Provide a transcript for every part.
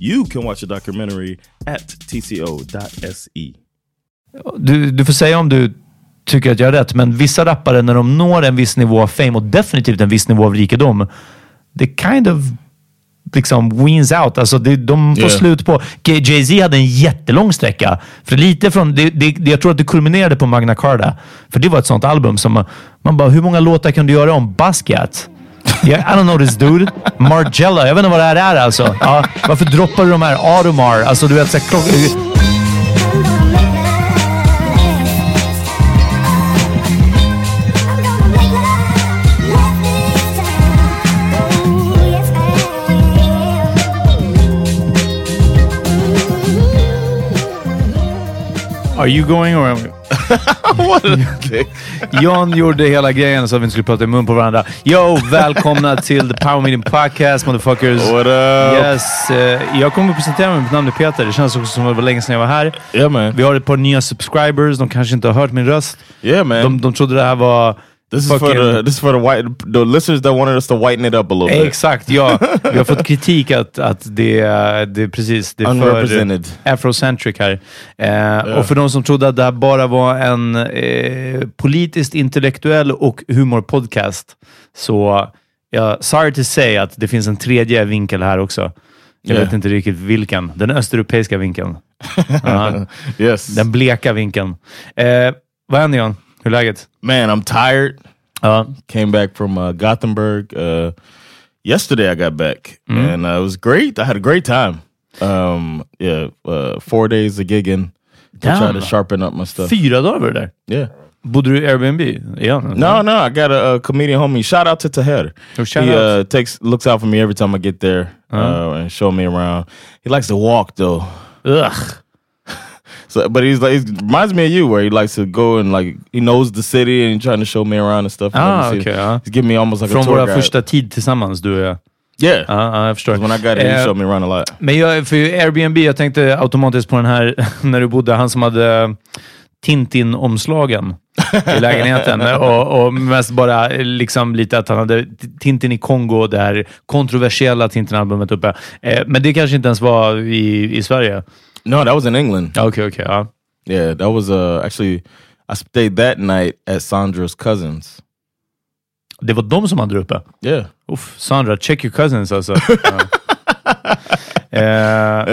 You can watch the documentary at tco.se. Du, du får säga om du tycker att jag har rätt, men vissa rappare när de når en viss nivå av fame och definitivt en viss nivå av rikedom, det kind of liksom weans out. Alltså det, de får Yeah. slut på... Jay-Z hade en jättelång sträcka. För lite från... Det, det, jag tror att det kulminerade på Magna Carta. För det var ett sånt album som man bara, hur många låtar kan du göra om Basquiat? Yeah, I don't know this dude. Margiela, jag vet inte vad det här är alltså. Ja, varför droppar du de här Audemars? Alltså du vet, så här, klock... Are you going or John gjorde hela grejen så att vi inte skulle prata i mun på varandra. Yo, välkomna till The Power Meeting Podcast, motherfuckers. What up? Yes, eh, jag kommer att presentera mig. Mitt namn är Peter. Det känns också som att det var länge sedan jag var här. Yeah, man. Vi har ett par nya subscribers. De kanske inte har hört min röst. Yeah, man. De, de trodde det här var... this is for the this is for the white the listeners that wanted us to whiten it up a little bit. Exakt, ja. Vi har fått kritik att, att det, är- det är precis det är för afrocentric här. Eh, Och för de som trodde att det här bara var en eh, politiskt intellektuell och humorpodcast, så ja, sorry to say att det finns en tredje vinkel här också. Jag Yeah. vet inte riktigt vilken. Den östeuropeiska vinkeln. Ja, Yes. den bleka vinkeln. Eh, vad händer John? Hur är läget? Man, I'm tired. Ja. Came back from uh, Gothenburg uh, yesterday. I got back and uh, it was great. I had a great time. Um, yeah, uh, four days of gigging. To try to sharpen up my stuff. Fyra dagar var du där. Yeah. Bodde du Airbnb? Igen? No, no, I got a, a comedian homie. Shout out to Taher. Oh, he uh, takes looks out for me every time I get there uh, and show me around. He likes to walk though. Ugh. So, but he's like, he reminds me of you, where he likes to go and like he knows the city and trying to show me around and stuff. and Ah, see- okay, ja. He's giving me almost like a Från tour våra guide. första tid tillsammans, du och jag. Yeah. Ja, ja, jag förstår. when I got here, he Eh, showed me around a lot. Men jag, för Airbnb, jag tänkte automatiskt på den här när du bodde, han som hade Tintin-omslagen i lägenheten. och, och mest bara liksom lite att han hade Tintin i Kongo, det här kontroversiella Tintin-albumet uppe. Eh, men det kanske inte ens var i, i Sverige? No, that was in England. Okay, okay. ja. Yeah, that was uh actually I stayed that night at Sandra's cousins. Det var de som hade det uppe? Yeah. Uff, Sandra, check your cousins alltså.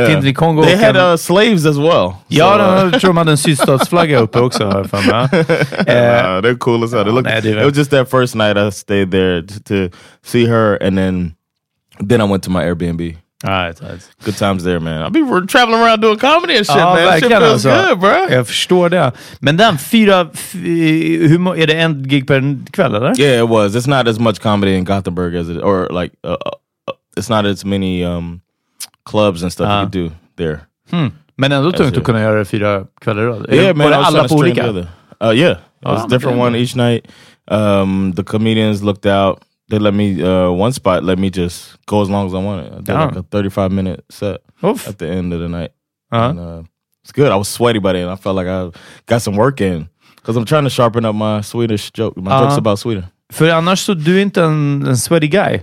Tintin i Kongo. They had uh, slaves as well. Ja, So, uh, jag tror de hade en sydstatsflagga uppe också. har jag för. Eh, uh, they're cool as hell. They look, nej, det är it was just that first night I stayed there to see her, and then then I went to my Airbnb. Right, right. Good times there, man. I'll be traveling around doing comedy and shit, Ja, man. Shit feels alltså. good, bro. Jag förstår det. Men den fyra... Hur, är det en gig per kväll eller? Yeah, it was. It's not as much comedy in Gothenburg as it, or like, uh, uh, uh, it's not as many um, clubs and stuff Ah. you can do there. Men ändå tungt att kunna göra det fyra kvällar i rad. Yeah, man. Var det alla på olika? Uh, yeah, it was Ah, a different okay. one each night. Um, the comedians looked out. They let me uh, one spot. Let me just go as long as I wanted. I did Yeah. like a thirty-five minute set Uff. at the end of the night. Uh-huh. And, uh, it's good. I was sweaty by then. I felt like I got some work in because I'm trying to sharpen up my Swedish joke. My Uh-huh. jokes about Sweden. För annars så, du är inte en, en sweaty guy.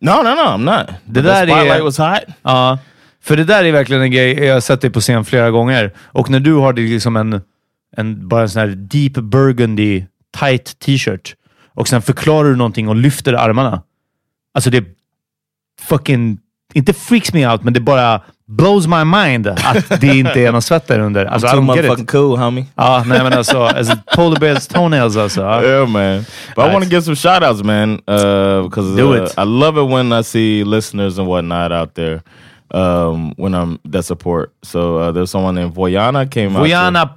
No, no, no. I'm not. Daddy, spotlight uh, was hot. Ja. För det där är verkligen en grej, jag har sett dig på scen flera gånger. Och när du har det liksom en, en, bara en sån här deep burgundy tight t-shirt och sen förklarar du någonting och lyfter armarna. Alltså det fucking, inte freaks me out, men det bara blows my mind att det inte är någon svett där under. Alltså, I'm too motherfucking cool, homie. Ja, nej men alltså, alltså polar bears toenails alltså. Yeah, man. But I want to Nice. give some shout outs, man, because Do uh, it. I love it when I see listeners and whatnot out there um, when I'm that support. So uh, there's someone named Voyana came out. to- Voyana,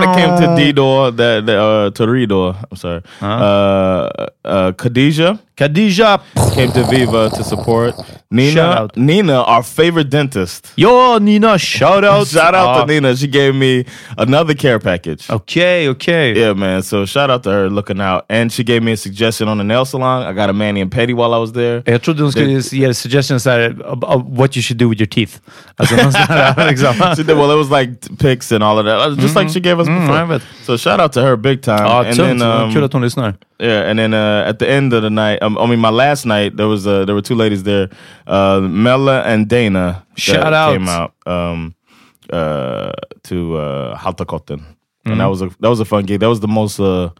that came to D door, that, that uh, to Redor. I'm sorry. Uh, uh, Khadijah Khadija. came to Viva to support. Shout Nina, out. Nina, our favorite dentist. Yo, Nina, shout out. Shout out Ja. to Nina. She gave me another care package. Okay, okay. Yeah, man. So shout out to her looking out. And she gave me a suggestion on the nail salon. I got a mani and petty while I was there. Jag trodde hon skulle ge dig suggestions här, of, of what you should do with your teeth. Alltså, någon sån här, liksom. She did well. It was like pics and all of that, just like she gave us Mm, before. I. So shout out to her big time. Ja, and tungt. then um, Kul att hon lyssnar. yeah, and then uh, at the end of the night, um, I mean, my last night, there was uh, there were two ladies there, uh, Mella and Dana. Shout out. Came out um, uh, to uh, Haltakotten, Mm-hmm. and that was a that was a fun gig. That was the most. Uh,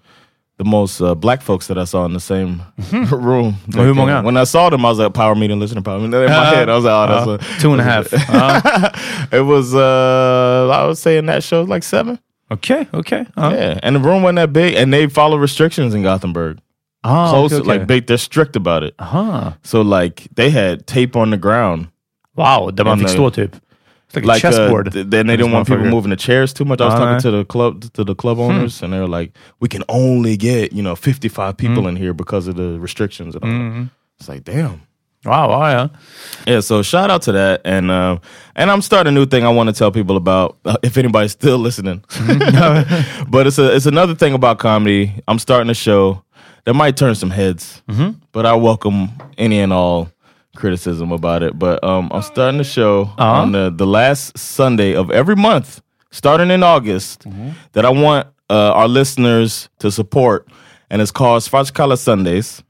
the most uh, black folks that I saw in the same room. Mm-hmm. hur många? When I saw them, I was like, power meeting, listening power meeting. In my head, I was like, oh, that's Ja, a, two and a half. Ja. it was, uh, I was saying that show was like seven. Okej, okej. Ja. Yeah, and the room wasn't that big, and they follow restrictions in Gothenburg. Ah, Close, okej, okej. like big, they're strict about it. Huh. So like they had tape on the ground, Wow, där man And fick they- stå typ. It's like, like a uh, chessboard. th- then they didn't want people moving the chairs too much. I was talking to the club to the club hmm. owners, and they were like, "We can only get you know fifty five people hmm. in here because of the restrictions." And all that. Mm-hmm. It's like, damn. Wow, ja, ja. Yeah, so shout out to that, and uh, and I'm starting a new thing I want to tell people about. Uh, if anybody's still listening, but it's a it's another thing about comedy. I'm starting a show that might turn some heads, but I welcome any and all criticism about it. But um, I'm starting a show on the the last Sunday of every month, starting in August, that I want uh, our listeners to support, and it's called Svartskala Sundays,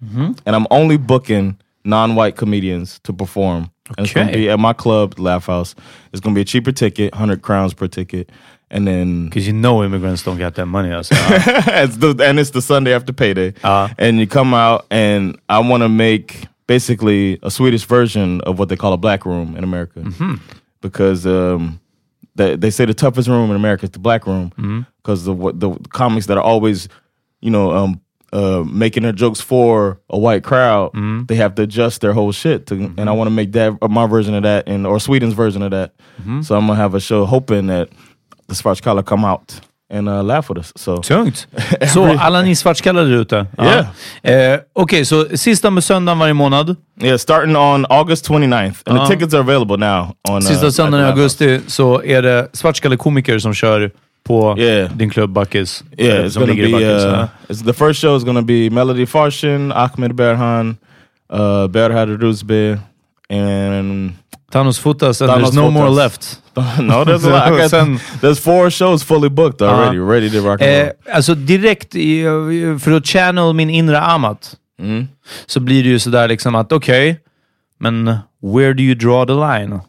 and I'm only booking non-white comedians to perform. And it's going to Okay. be at my club, Laugh House. It's going to be a cheaper ticket, hundred crowns per ticket, and then Because you know immigrants don't get that money. It's the, and it's the Sunday after payday. Uh. and you come out, and I want to make basically a Swedish version of what they call a black room in America, because um, they they say the toughest room in America is the black room, because the what the comics that are always, you know, um, uh, making their jokes for a white crowd, they have to adjust their whole shit. To, And I want to make that uh, my version of that, and or Sweden's version of that. So I'm gonna have a show hoping that the Svartskala come out and uh, laugh with us. So Tungt. Så alla ni svartskallar där ute. Ja. Eh, Okej, så sista med söndagen varje månad. yeah, starting on August 29th, and the tickets are available now. On Sista uh, söndagen i augusti så är det svartskallekomiker som kör på Yeah. din klubb Backis. Yeah, eh, it's gonna be. Backis, Uh, it's, the first show is gonna be Melody Farshin, Ahmed Berhan, uh, Berhad Ruzbe, and Thanos Fotas and Thanos there's no more Fotas. left. no, there's a lot. Got, there's four shows fully booked already, Uh-huh. ready to rock and roll. Eh, alltså direkt, i, för att channel min inre Amat, Mm. så blir det ju sådär liksom att okej, men where do you draw the line?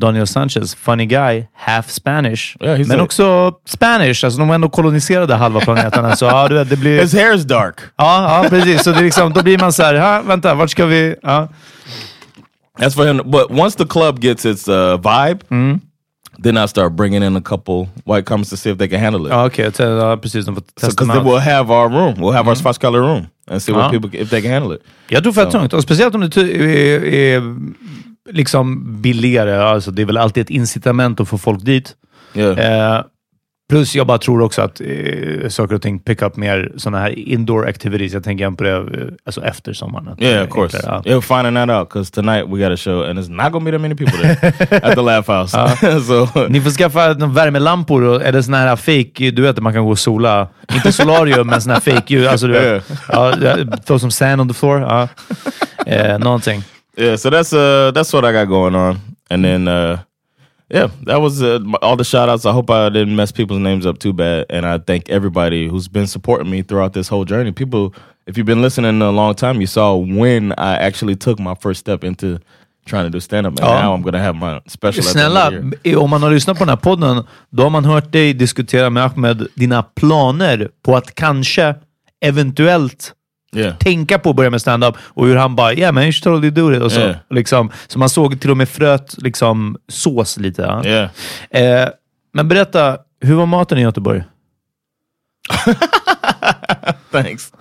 Daniel Sanchez, funny guy, half Spanish. Yeah, men a- också Spanish, alltså de ändå koloniserade halva planeten. så ja, du vet, det blir... His hair is dark. Ja, ja precis. Så det är liksom, då blir man så här, "Ha, vänta, vart ska vi... Ja. That's for him. But once the club gets its uh, vibe, Mm. then I start bringing in a couple white comics to see if they can handle it. Ja, okej. Så, Ja, precis. De får testa Because mig then we'll have our room, we'll have our Spotch Color room, and see what Ja. people if they can handle it. Jag tror fett tungt. Och speciellt om det är liksom billigare. Alltså, det är väl alltid ett incitament att få folk dit. Yeah. Eh, plus jag bara tror också att eh, saker och ting pick up mer sådana här indoor activities. Jag tänker på det eh, alltså efter sommaren. Yeah, of course. enklare, Yeah, finding that out because tonight we got a show and it's not gonna be that many people there at the Laugh House. so Ja. Ni får skaffa värmelampor och, eller såna här fake, du vet att man kan gå och sola. Inte solarium, men såna här fake ljus. Alltså, du vet, ja, throw some sand on the floor. Ja. Eh, någonting. Yeah, so that's uh that's what I got going on, and then uh yeah, that was uh, all the shout outs. I hope I didn't mess people's names up too bad, and I thank everybody who's been supporting me throughout this whole journey. People, if you've been listening a long time, you saw when I actually took my first step into trying to do stand up, and Ja. now I'm gonna have my special. Snälla, om man har lyssnat på den här podden, då har man hört dig diskutera med Ahmed dina planer på att kanske, eventuellt, Yeah. tänka på att börja med stand-up och hur han bara “Yeah man, you should totally do it”. Och så, Yeah. liksom, så man såg till och med fröt liksom, sås lite. Ja. Yeah. Eh, men berätta, hur var maten i Göteborg? Thanks.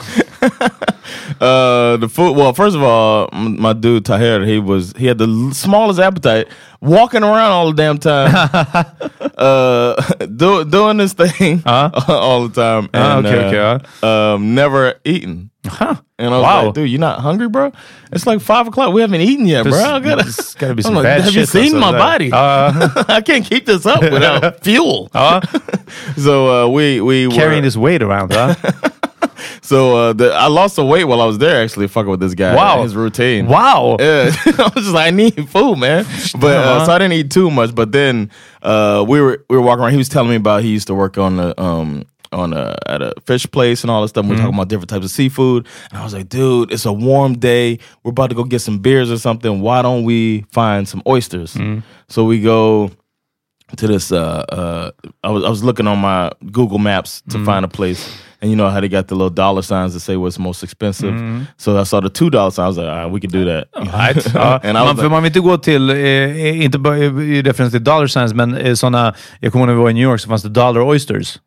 uh, the food. Well, first of all, my dude Tahir, he was he had the smallest appetite, walking around all the damn time, uh, do, doing this thing all the time, Ah, and okay, uh, um, never eaten. Huh. And I was Wow. like, dude, you're not hungry, bro? It's like five o'clock. We haven't eaten yet, bro. I gotta, gotta be some bad Have you seen my body? Uh, I can't keep this up without fuel. So uh, we we Carrying were, this weight around. Ja. So uh, the, I lost some weight while I was there, actually, fucking with this guy. Wow. His routine. Wow! Yeah, I was just like, I need food, man. But uh, so I didn't eat too much. But then uh, we were we were walking around. He was telling me about he used to work on the um on a at a fish place and all this stuff. We were talking about different types of seafood, and I was like, dude, it's a warm day. We're about to go get some beers or something. Why don't we find some oysters? So we go to this. Uh, uh, I was I was looking on my Google Maps to find a place, and you know how they got the little dollar signs that say what's most expensive. So I saw the two dollar sign. I was like, all right, we can do that. Right. Ja, and I man, like, man vill inte gå till, eh, inte bara i i referens till dollar signs, men eh, såna, jag kommer ihåg när vi var i New York så fanns det dollar oysters.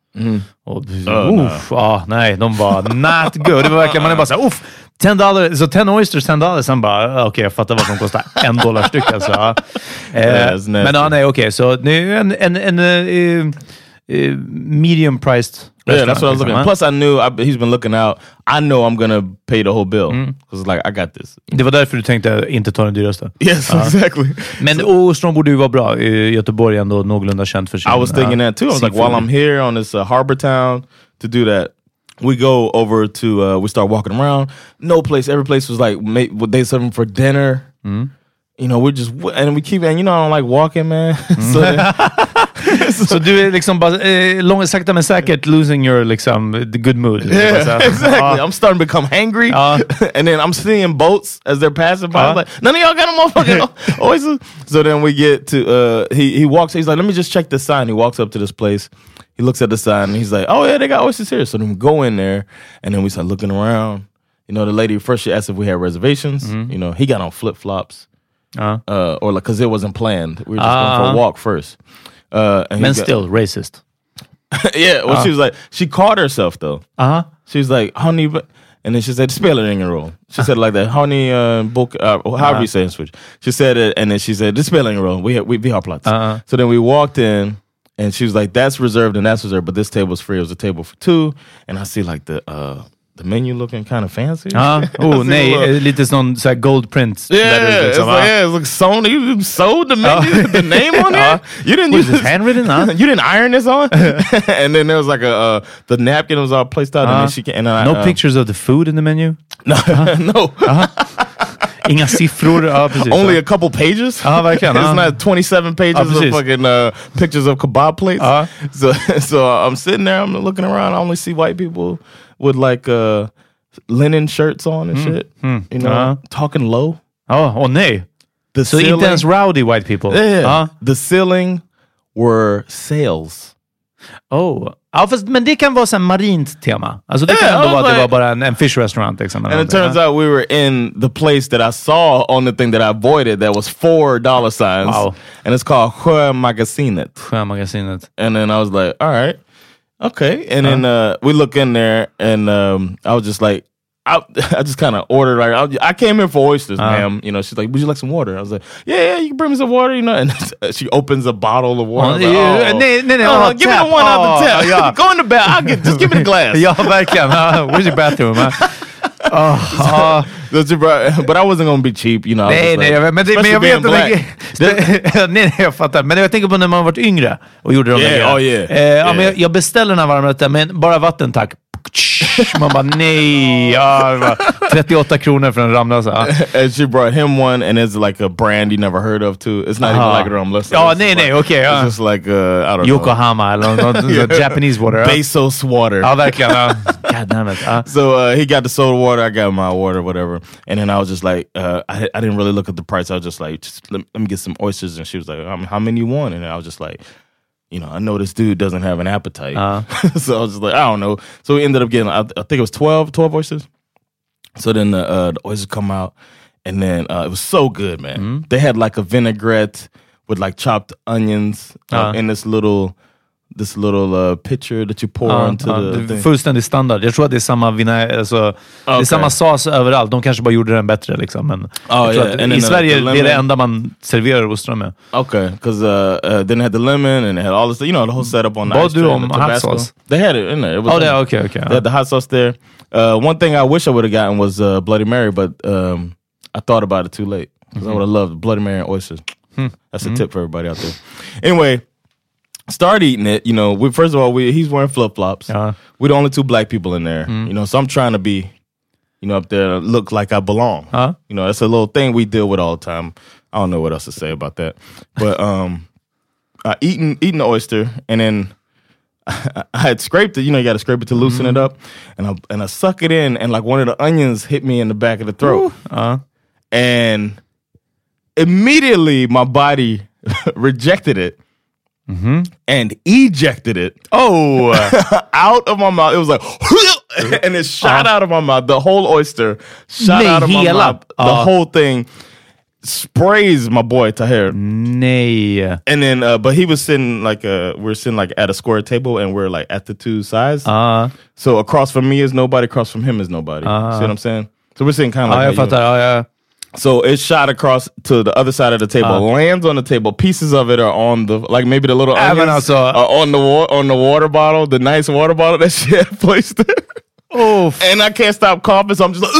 Och, Oh, uff, ah, nej, de var not good. Det var verkligen, man är bara såhär, uff, 10 dollar, så 10 oysters, 10 dollar. Sen bara, ah, okej, jag fattar vad som kostar en dollar styck alltså. Eh, men ja, nej, okej, så nu en, en, en eh, eh, medium priced yeah, that's what I was looking. at. Plus, I knew I, he's been looking out. I know I'm gonna pay the whole bill because like I got this. Det var därför du tänkte inte ta den dyraste. Yes, exactly. Men Ostron borde ju vara bra. Göteborg är ändå någorlunda känt för sin... I was thinking uh, that too. I was like, while I'm here on this uh, harbor town to do that, we go over to uh, we start walking around. No place, every place was like ma- what they serve 'em for dinner. You know, we're just and we keep and you know I don't like walking, man. so then- Så du är liksom bara, eh, lång, sakta men säkert losing your liksom, the good mood. Yeah, Så exactly. ja. I'm starting to become hangry, Uh. and then I'm seeing boats as they're passing by. I'm Uh. like, none of y'all got a motherfucking oysters. So then we get to uh, he he walks. He's like, let me just check the sign. He walks up to this place. He looks at the sign and he's like, oh yeah, they got oysters here. So then we go in there, and then we start looking around. You know, the lady first she asked if we had reservations. Mm-hmm. You know, he got on flip flops, Ja. uh, or like because it wasn't planned. We were just going for Uh-huh. a walk first. Uh, and Men still, racist. yeah. Well, she was like, she caught herself though. Uh-huh. She was like, honey, but and then she said, spelar ingen roll. She said it like that, honey, uh, book, uh, however you say it in Swedish. She said it, and then she said, det spelar ingen roll. We, we, vi har plats. Uh-huh. So then we walked in, and she was like, "That's reserved and that's reserved, but this table's free." It was a table for two, and I see like the uh the menu looking kind of fancy. Ja. I Oh, nej. the little- Lite sån så här gold print. Yeah, letters, it's like, yeah, it's like Sony. You sold the menu, the name on it. You didn't use this, handwritten, huh? you didn't iron this on. and then there was like a uh, the napkin was all placed out, and Uh, then she can, and then I, no uh, pictures of the food in the menu? no, no, Inga siffror? Ja, precis. only ja. a couple pages. Ja, verkligen. It's ja. not 27 pages Ja, of fucking uh, pictures of kebab plates. Uh-huh. So, so I'm sitting there, I'm looking around. I only see white people with like uh, linen shirts on and shit. You know, Uh-huh. talking low. Oh, åh nej. The Så inte ens rowdy white people? Yeah. Ja. The ceiling were sales. Oh. Ja, fast, men det kan vara så marint tema. Alltså det kan Yeah, I ändå vara att det var bara en, en fish restaurant. Liksom, And it turns out we were in the place that I saw on the thing that I avoided that was four dollar signs. Wow. And it's called Sjömagasinet. Sjömagasinet. And then I was like, all right, okay. And then uh, we look in there, and um, I was just like, I, I just kind of ordered. Like, I, I came here for oysters, ma'am. You know, she's like, would you like some water? I was like, yeah, yeah, you can bring me some water. You know, and she opens a bottle of water. Was like, Ja, oh. nej, nej, nej, Oh, oh, give me tap. the one out Oh, the tap. ja. Go in the bath. I'll get. Just give me the glass. Ja, verkligen. Ja, Where's your bathroom? Ja. Oh, bro- But I wasn't gonna be cheap, you know. Nej, nej, like- men, det, men jag vet det, nej, nej, jag fattar. Men jag tänker på när man varit yngre och gjorde de Yeah, där oh yeah. Eh, ja, men Yeah. jag, jag beställer den här varmrätten, men bara vatten tack. Man bara nej. Ja, 38 kronor för en Ramlösa. And she brought him one, and it's like a brand you never heard of too. It's not even Ah. like Ramlösa. Ja, nej, nej, like- okej. It's just like uh, I don't know. Yokohama eller något Yeah. Japanese water. Bezos water. ja verkligen. Ja. God damn it. So uh, he got the soda water, I got my water, whatever. And then I was just like, uh, I, I didn't really look at the price. I was just like, just let, let me get some oysters. And she was like, um, how many you want? And I was just like, you know, I know this dude doesn't have an appetite. Uh. so I was just like, I don't know. So we ended up getting, I, I think it was 12, 12 oysters. So then the, uh, the oysters come out. And then uh, it was so good, man. Mm-hmm. They had like a vinaigrette with like chopped onions uh, Uh. in this little this little uh, pitcher that you pour Ja, into ja, the det är thing. fullständig standard. Jag tror att det är samma vina, alltså, det är Okay. samma sås överallt. De kanske bara gjorde den bättre. Liksom. Men Oh, jag tror yeah. att And I then the- Sverige the det är det lemon- enda man serverar ostron med. Okay, because uh, uh, then it had the lemon and it had all this, you know, the whole setup on the Bad ice tray du and om hot sauce? They had it in there. It was Oh, in det, okay, okay. They had the hot sauce there. Uh, one thing I wish I would have gotten was uh, Bloody Mary, but um, I thought about it too late. 'Cause I would have loved Bloody Mary and oysters. That's a tip for everybody out there. Anyway, start eating it. You know, we first of all, we he's wearing flip flops. Yeah. We're the only two black people in there. You know, so I'm trying to be, you know, up there, look like I belong. Uh-huh. You know, that's a little thing we deal with all the time. I don't know what else to say about that, but um, uh, eating eating the oyster and then. I had scraped it, you know, you got to scrape it to loosen it up, and I and I suck it in, and like one of the onions hit me in the back of the throat, Uh, and immediately my body rejected it and ejected it oh! out of my mouth. It was like, and it shot out of my mouth. The whole oyster shot out of my mouth. The Ah. whole thing sprays my boy Tahir. Nay. And then, uh, but he was sitting like uh we're sitting like at a square table, and we're like at the two sides. Uh, so across from me is nobody, across from him is nobody. See what I'm saying? So we're sitting kind of like jag how you- fattar. Ja, ja. So it shot across to the other side of the table, Uh. lands on the table. Pieces of it are on the like maybe the little onions alltså- are on the wa- on the water bottle, the nice water bottle that she had placed there. Oh, And I can't stop coughing, so I'm just like,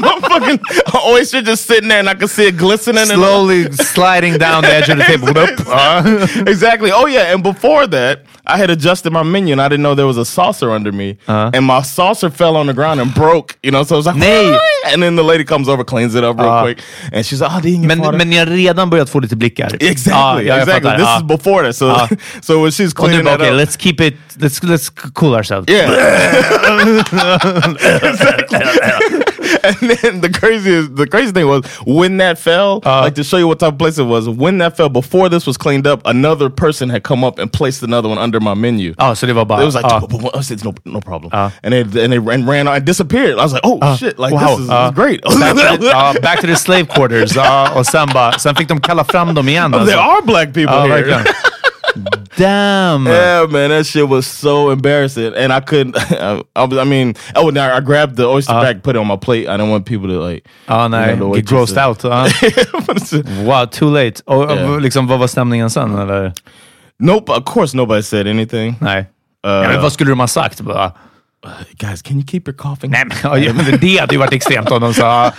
my fucking oyster just sitting there, and I can see it glistening. and- slowly sliding down the edge of the table. Uh, exactly. Oh yeah, and before that, I had adjusted my menu, and I didn't know there was a saucer under me, Uh-huh. and my saucer fell on the ground and broke. You know, so I was like, Nej. And then the lady comes over, cleans it up real Ja. quick, and she's like, oh, det är ingen men, fara." men ni har redan börjat få lite blickar. Exactly, Ja, ja, exactly. This Ja. is before that. So, Ah. so when she's cleaning bara, that okej, up, let's keep it, let's, let's cool ourselves. yeah, exactly. and then the craziest, the crazy thing was when that fell. Uh. like to show you what type of place it was. When that fell, before this was cleaned up, another person had come up and placed another one under my menu. Oh, so det var bara... It was like, ja. I said, no, no problem. Uh. and they and they ran, ran and disappeared. I was like, oh shit, like wow. this is, Uh. this is great. Back to, the, back to the slave quarters. Ja, och sen, bara, sen fick de kalla fram dem igen. there Alltså. are black people Ja, here. damn! Yeah, man, that shit was so embarrassing, and I couldn't. I, I, was, I mean, oh, now I grabbed the oyster Uh. bag, put it on my plate. I didn't want people to like. Ja, nej. You know, Get grossed waitress- out. Wow, too late. Och, Yeah. liksom, vad var stämningen sen? Eller? Nope, of course nobody said anything. Nej. Uh, ja, men vad skulle de ha sagt? Bara, guys, can you keep your coughing? nej, men, ja, ja, men det hade ju varit extremt om de sa...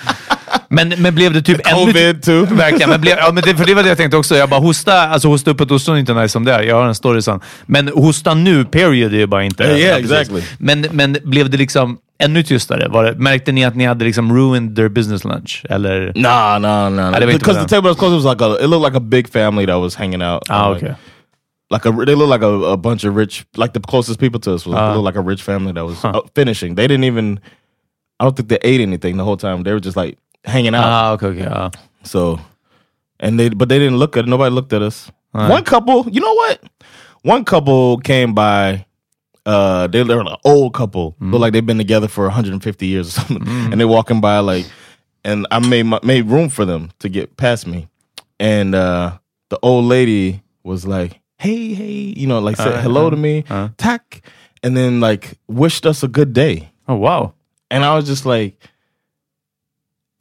Men, men blev det typ ännu... Covid too. Verkligen. Men blev, ja, men det, för det var det jag tänkte också. Jag bara hosta, alltså hosta upp ett ostron är inte nice som det är. Jag har en story sen. Men hosta nu, period, är ju bara inte... Yeah, yeah, exactly. Men, men blev det liksom ännu tystare? Var det, märkte ni att ni hade liksom ruined their business lunch? Eller? Nah, nah, nah. Didn't Because the table was close. It was like a. It looked like a big family that was hanging out. Ah, Like- okay. Like a, they look like a, a bunch of rich, like the closest people to us was Ah. looked like a rich family that was uh, finishing. They didn't even. I don't think they ate anything the whole time. They were just like hanging out. Ah, okej, okej. ja. So, and they but they didn't look at nobody looked at us. One couple, you know what? One couple came by. Uh, they they're an old couple. Look like they've been together for 150 years or something. And they're walking by like, and I made my, made room for them to get past me. And uh, the old lady was like, "Hey, hey," you know, like said Uh, hello to me, uh. tack, and then like wished us a good day. Oh, wow. And I was just like,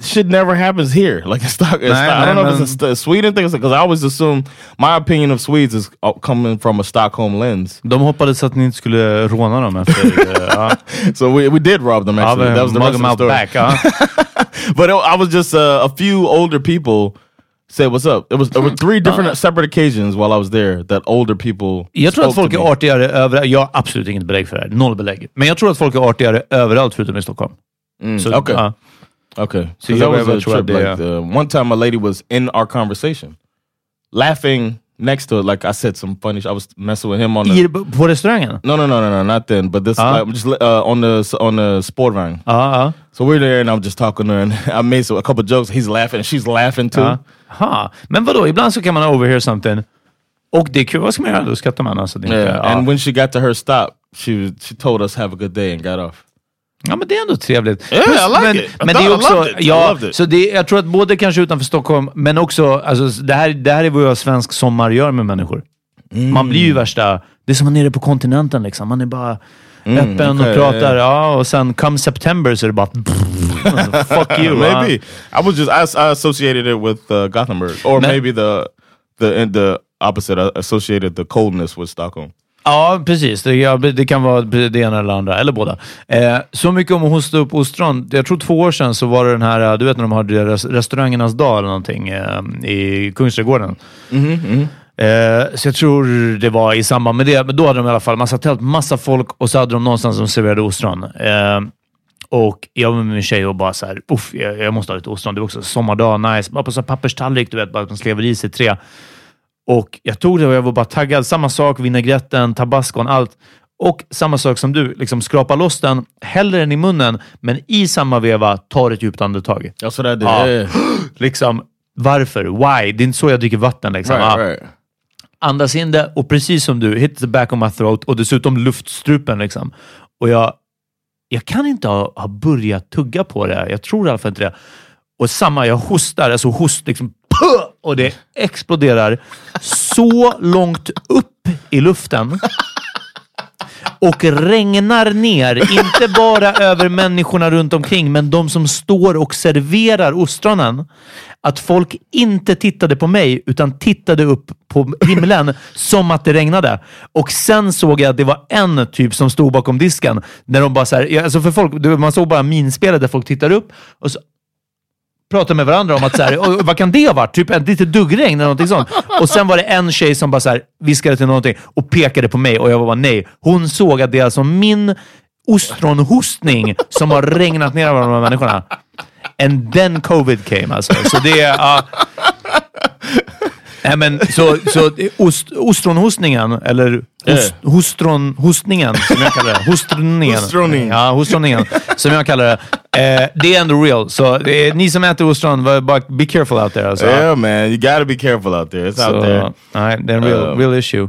shit never happens here. Like it's not, it's Nah, not- I don't know if it's a Sweden thing, because I always assume my opinion of Swedes is uh, coming from a Stockholm lens. De hoppades att ni inte skulle råna dem efter... ja. So we, we did rob them Ja, actually. men that was the rest of the story. back. Ja. But it, I was just uh, a few older people said what's up. It was there were three different separate occasions while I was there that older people. Jag tror att folk är artigare överallt. Jag har absolut inget belägg för det här. Noll belägg. Men jag tror att folk är artigare överallt förutom i Stockholm. Så, okay. Okay, So that was a trip. the, Like uh, the, one time, a lady was in our conversation, laughing next to it. Like I said, some funny. sh- I was messing with him on the. I, på restaurangen? No, no, no, no, no, not then. But this, Uh-huh. like, just uh, on the on the sportvagn. Ja, ja. So we're there, and I'm just talking to her, and I made so, a couple jokes. He's laughing, and she's laughing too. Ja. Ha. Men vadå, ibland så kan man overhear something. Och det är kul. Vad ska man göra? Då skrattar man. Alltså, det Yeah. And when she got to her stop, she was- she told us have a good day and got off. Ja, men det är ändå trevligt. Yeah, I like men, it. I men det thought- är I också... loved it. I Ja, loved it. så det, jag tror att både kanske utanför Stockholm, men också... Alltså, det, här, det här är vad jag svensk sommar gör med människor. Mm. Man blir ju värsta... Det är som man är nere på kontinenten. Liksom. Man är bara öppen Mm, okej, och pratar. ja, Ja, och sen come September så är det bara... fuck you. maybe ja. I was just I, I associated it with uh, Gothenburg, or No. maybe the the the opposite. I associated the coldness with Stockholm. Ja, precis. Det, ja, det kan vara det ena eller andra, eller båda. Eh, så mycket om att hosta upp ostron. Jag tror två år sedan så var det den här, du vet när de har deras restaurangernas dag eller någonting eh, i Kungsträdgården. Eh, så jag tror det var i samband med det, men då hade de i alla fall massa tält, massa folk och så hade de någonstans som serverade ostron. Eh, och jag var med min tjej och bara så här, uff, jag, jag måste ha lite ostron. Det var också sommardag, nice. Bara på så papperstallrik, du vet, bara att de slevar i sig tre. Och jag tog det och jag var bara taggad. Samma sak, vinägretten, tabascon, allt. Och samma sak som du, liksom skrapa loss den, häller den i munnen, men i samma veva tar ett djupt andetag. What I did. Ja. Yeah. Liksom, varför? Why? Det är inte så jag dricker vatten. Liksom. Ja. Right, right. Andas in det och precis som du, hit the back of my throat och dessutom luftstrupen. Liksom. Och jag, jag kan inte ha, ha börjat tugga på det. Jag tror i alla fall inte det. Och samma, jag hostar, alltså host liksom, puh, och det exploderar så långt upp i luften och regnar ner, inte bara över människorna runt omkring, men de som står och serverar ostronen. Att folk inte tittade på mig, utan tittade upp på himlen som att det regnade. Och sen såg jag att det var en typ som stod bakom disken. När de bara så här, alltså för folk, man såg bara minspelet där folk tittar upp och så Pratade med varandra om att så här, vad kan det ha varit? Typ ett litet duggregn eller någonting sånt. Och sen var det en tjej som bara så här, viskade till någonting och pekade på mig och jag var bara nej. Hon såg att det är alltså min ostronhostning som har regnat ner över de här människorna. And then covid came alltså. Så det är... Nej, men så, så ost, ostronhostningen, eller host, hostron, hostningen, som jag kallar det. Hostroningen. Hostroning. Ja, hostroningen, som jag kallar det. Eh, det är ändå real. Så det är, ni som äter ostron, bara be careful out there. Alltså. Yeah, man, you gotta be careful out there. It's out Så, there. nej, det är en real, Uh, real issue.